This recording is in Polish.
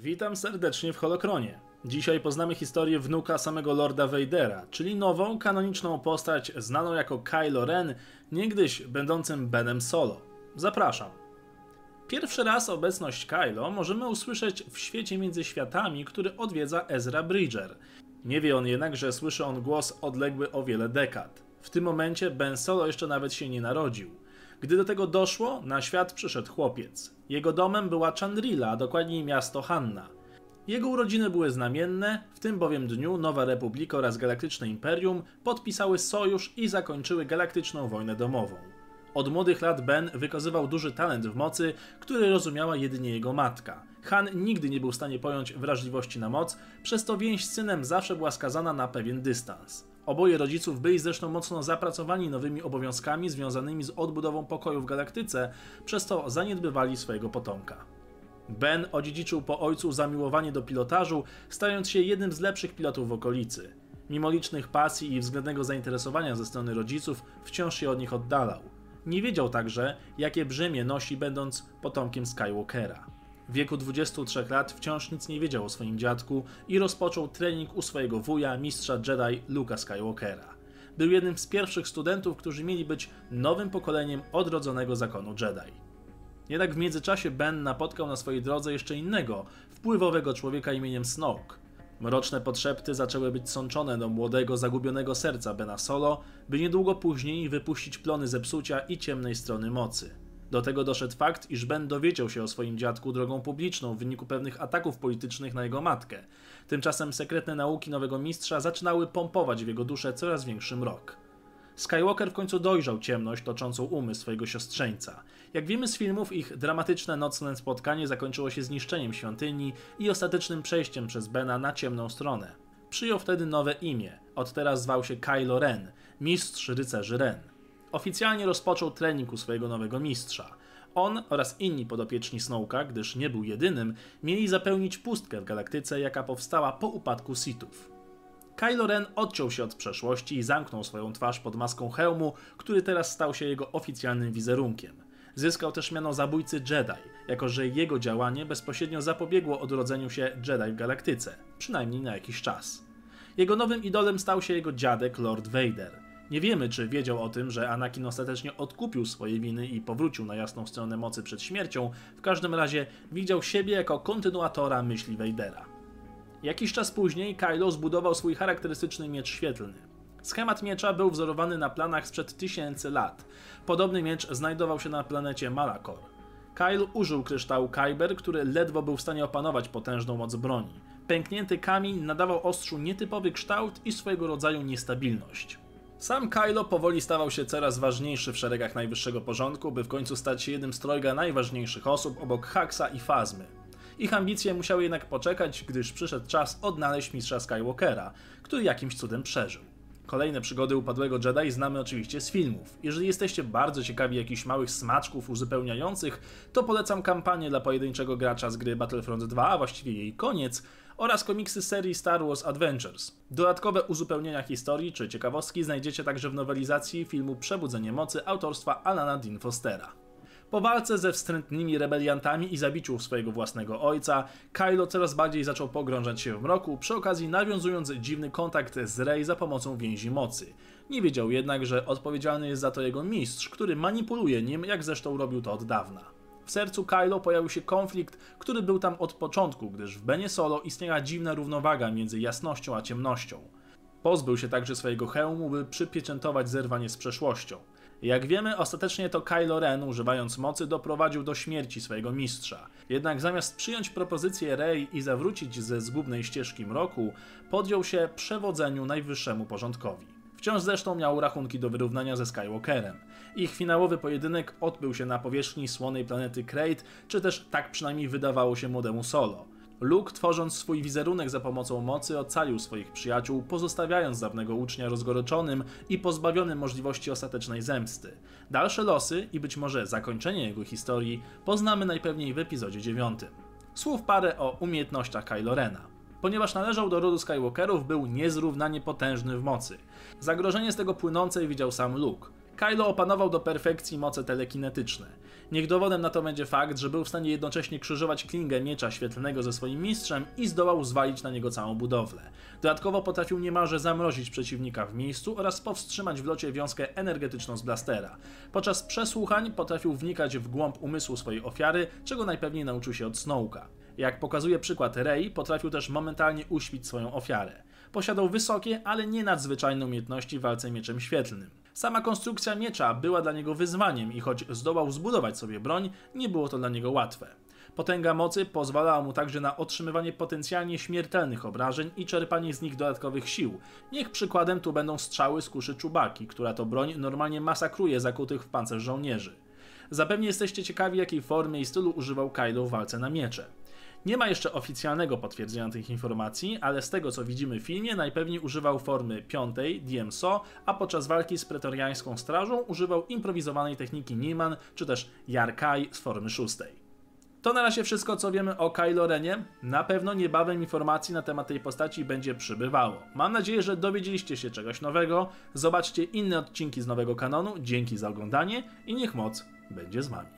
Witam serdecznie w Holokronie. Dzisiaj poznamy historię wnuka samego Lorda Vadera, czyli nową, kanoniczną postać znaną jako Kylo Ren, niegdyś będącym Benem Solo. Zapraszam. Pierwszy raz obecność Kylo możemy usłyszeć w świecie między światami, który odwiedza Ezra Bridger. Nie wie on jednak, że słyszy on głos odległy o wiele dekad. W tym momencie Ben Solo jeszcze nawet się nie narodził. Gdy do tego doszło, na świat przyszedł chłopiec. Jego domem była Chandrila, a dokładniej miasto Hanna. Jego urodziny były znamienne, w tym bowiem dniu Nowa Republika oraz Galaktyczne Imperium podpisały sojusz i zakończyły galaktyczną wojnę domową. Od młodych lat Ben wykazywał duży talent w mocy, który rozumiała jedynie jego matka. Han nigdy nie był w stanie pojąć wrażliwości na moc, przez to więź z synem zawsze była skazana na pewien dystans. Oboje rodziców byli zresztą mocno zapracowani nowymi obowiązkami związanymi z odbudową pokoju w galaktyce, przez to zaniedbywali swojego potomka. Ben odziedziczył po ojcu zamiłowanie do pilotażu, stając się jednym z lepszych pilotów w okolicy. Mimo licznych pasji i względnego zainteresowania ze strony rodziców, wciąż się od nich oddalał. Nie wiedział także, jakie brzemię nosi, będąc potomkiem Skywalkera. W wieku 23 lat wciąż nic nie wiedział o swoim dziadku i rozpoczął trening u swojego wuja, mistrza Jedi Luka Skywalkera. Był jednym z pierwszych studentów, którzy mieli być nowym pokoleniem odrodzonego zakonu Jedi. Jednak w międzyczasie Ben napotkał na swojej drodze jeszcze innego, wpływowego człowieka imieniem Snoke. Mroczne potrzepty zaczęły być sączone do młodego, zagubionego serca Bena Solo, by niedługo później wypuścić plony zepsucia i ciemnej strony mocy. Do tego doszedł fakt, iż Ben dowiedział się o swoim dziadku drogą publiczną w wyniku pewnych ataków politycznych na jego matkę. Tymczasem sekretne nauki nowego mistrza zaczynały pompować w jego duszę coraz większy mrok. Skywalker w końcu dojrzał ciemność toczącą umysł swojego siostrzeńca. Jak wiemy z filmów, ich dramatyczne nocne spotkanie zakończyło się zniszczeniem świątyni i ostatecznym przejściem przez Bena na ciemną stronę. Przyjął wtedy nowe imię. Od teraz zwał się Kylo Ren, mistrz rycerzy Ren. Oficjalnie rozpoczął trening u swojego nowego mistrza. On oraz inni podopieczni Snowka, gdyż nie był jedynym, mieli zapełnić pustkę w galaktyce, jaka powstała po upadku Sithów. Kylo Ren odciął się od przeszłości i zamknął swoją twarz pod maską hełmu, który teraz stał się jego oficjalnym wizerunkiem. Zyskał też miano zabójcy Jedi, jako że jego działanie bezpośrednio zapobiegło odrodzeniu się Jedi w galaktyce, przynajmniej na jakiś czas. Jego nowym idolem stał się jego dziadek Lord Vader. Nie wiemy, czy wiedział o tym, że Anakin ostatecznie odkupił swoje winy i powrócił na jasną stronę mocy przed śmiercią, w każdym razie widział siebie jako kontynuatora myśli Vadera. Jakiś czas później Kylo zbudował swój charakterystyczny miecz świetlny. Schemat miecza był wzorowany na planach sprzed tysięcy lat. Podobny miecz znajdował się na planecie Malakor. Kyle użył kryształu Kyber, który ledwo był w stanie opanować potężną moc broni. Pęknięty kamień nadawał ostrzu nietypowy kształt i swojego rodzaju niestabilność. Sam Kylo powoli stawał się coraz ważniejszy w szeregach najwyższego porządku, by w końcu stać się jednym z trojga najważniejszych osób obok Haxa i Fazmy. Ich ambicje musiały jednak poczekać, gdyż przyszedł czas odnaleźć mistrza Skywalkera, który jakimś cudem przeżył. Kolejne przygody upadłego Jedi znamy oczywiście z filmów. Jeżeli jesteście bardzo ciekawi jakichś małych smaczków uzupełniających, to polecam kampanię dla pojedynczego gracza z gry Battlefront 2, a właściwie jej koniec, oraz komiksy serii Star Wars Adventures. Dodatkowe uzupełnienia historii czy ciekawostki znajdziecie także w nowelizacji filmu Przebudzenie Mocy autorstwa Alana Dean Fostera. Po walce ze wstrętnymi rebeliantami i zabiciu swojego własnego ojca, Kylo coraz bardziej zaczął pogrążać się w mroku, przy okazji nawiązując dziwny kontakt z Rey za pomocą więzi mocy. Nie wiedział jednak, że odpowiedzialny jest za to jego mistrz, który manipuluje nim, jak zresztą robił to od dawna. W sercu Kylo pojawił się konflikt, który był tam od początku, gdyż w Benie Solo istniała dziwna równowaga między jasnością a ciemnością. Pozbył się także swojego hełmu, by przypieczętować zerwanie z przeszłością. Jak wiemy, ostatecznie to Kylo Ren, używając mocy, doprowadził do śmierci swojego mistrza. Jednak zamiast przyjąć propozycję Rey i zawrócić ze zgubnej ścieżki mroku, podjął się przewodzeniu najwyższemu porządkowi. Wciąż zresztą miał rachunki do wyrównania ze Skywalkerem. Ich finałowy pojedynek odbył się na powierzchni słonej planety Krayt, czy też tak przynajmniej wydawało się młodemu Solo. Luke, tworząc swój wizerunek za pomocą mocy, ocalił swoich przyjaciół, pozostawiając dawnego ucznia rozgoroczonym i pozbawionym możliwości ostatecznej zemsty. Dalsze losy i być może zakończenie jego historii poznamy najpewniej w epizodzie 9. Słów parę o umiejętnościach Kylo Rena. Ponieważ należał do rodu Skywalkerów, był niezrównanie potężny w mocy. Zagrożenie z tego płynące widział sam Luke. Kylo opanował do perfekcji moce telekinetyczne. Niech dowodem na to będzie fakt, że był w stanie jednocześnie krzyżować klingę miecza świetlnego ze swoim mistrzem i zdołał zwalić na niego całą budowlę. Dodatkowo potrafił niemalże zamrozić przeciwnika w miejscu oraz powstrzymać w locie wiązkę energetyczną z blastera. Podczas przesłuchań potrafił wnikać w głąb umysłu swojej ofiary, czego najpewniej nauczył się od Snowka. Jak pokazuje przykład Rey, potrafił też momentalnie uśpić swoją ofiarę. Posiadał wysokie, ale nie nadzwyczajne umiejętności w walce mieczem świetlnym. Sama konstrukcja miecza była dla niego wyzwaniem i choć zdołał zbudować sobie broń, nie było to dla niego łatwe. Potęga mocy pozwalała mu także na otrzymywanie potencjalnie śmiertelnych obrażeń i czerpanie z nich dodatkowych sił. Niech przykładem tu będą strzały z kuszy czubaki, która to broń normalnie masakruje zakutych w pancerz żołnierzy. Zapewne jesteście ciekawi, jakiej formy i stylu używał Kylo w walce na miecze. Nie ma jeszcze oficjalnego potwierdzenia tych informacji, ale z tego co widzimy w filmie, najpewniej używał formy piątej, DMSO, a podczas walki z pretoriańską strażą używał improwizowanej techniki Nieman, czy też Yarkai z formy szóstej. To na razie wszystko, co wiemy o Kylo Renie. Na pewno niebawem informacji na temat tej postaci będzie przybywało. Mam nadzieję, że dowiedzieliście się czegoś nowego. Zobaczcie inne odcinki z nowego kanonu. Dzięki za oglądanie i niech moc będzie z wami.